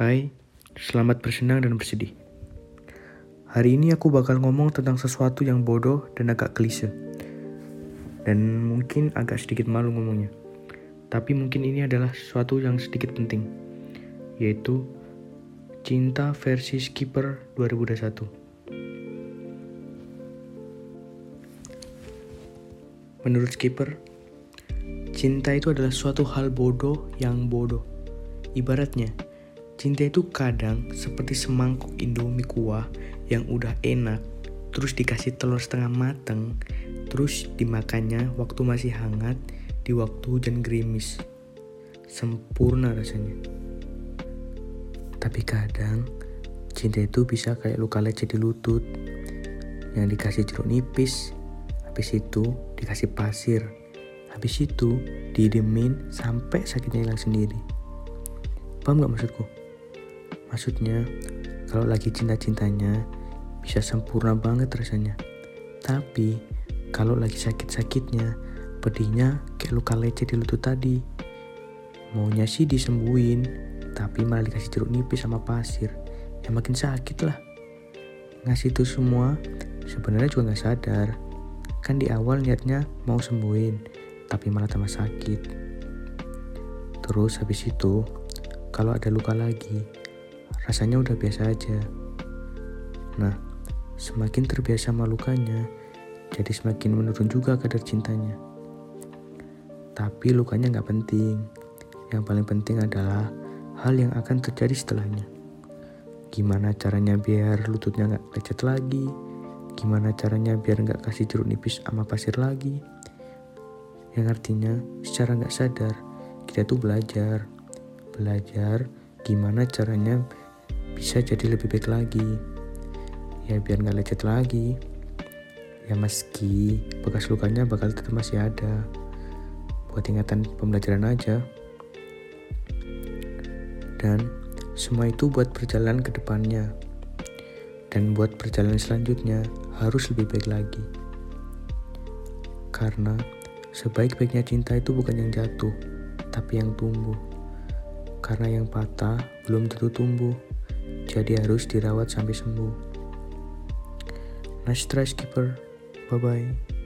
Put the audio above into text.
Hai, selamat bersenang dan bersedih. Hari ini aku bakal ngomong tentang sesuatu yang bodoh dan agak klise. Dan mungkin agak sedikit malu ngomongnya. Tapi mungkin ini adalah sesuatu yang sedikit penting. Yaitu Cinta versi Skipper 2021. Menurut Skipper, cinta itu adalah suatu hal bodoh yang bodoh. Ibaratnya, Cinta itu kadang seperti semangkuk indomie kuah yang udah enak, terus dikasih telur setengah mateng, terus dimakannya waktu masih hangat di waktu hujan gerimis. Sempurna rasanya. Tapi kadang cinta itu bisa kayak luka lecet di lutut yang dikasih jeruk nipis, habis itu dikasih pasir, habis itu didemin sampai sakitnya hilang sendiri. Paham gak maksudku? Maksudnya, kalau lagi cinta-cintanya, bisa sempurna banget rasanya. Tapi, kalau lagi sakit-sakitnya, pedihnya kayak luka lecet di lutut tadi. Maunya sih disembuhin, tapi malah dikasih jeruk nipis sama pasir. Ya makin sakit lah. Ngasih itu semua, sebenarnya juga gak sadar. Kan di awal niatnya mau sembuhin, tapi malah tambah sakit. Terus habis itu, kalau ada luka lagi, rasanya udah biasa aja. Nah, semakin terbiasa malukanya, jadi semakin menurun juga kadar cintanya. Tapi lukanya nggak penting. Yang paling penting adalah hal yang akan terjadi setelahnya. Gimana caranya biar lututnya nggak lecet lagi? Gimana caranya biar nggak kasih jeruk nipis sama pasir lagi? Yang artinya secara nggak sadar kita tuh belajar, belajar gimana caranya bisa jadi lebih baik lagi. Ya biar nggak lecet lagi. Ya meski bekas lukanya bakal tetap masih ada. Buat ingatan pembelajaran aja. Dan semua itu buat perjalanan ke depannya. Dan buat perjalanan selanjutnya harus lebih baik lagi. Karena sebaik-baiknya cinta itu bukan yang jatuh tapi yang tumbuh. Karena yang patah belum tentu tumbuh jadi harus dirawat sampai sembuh. Nice try skipper, bye bye.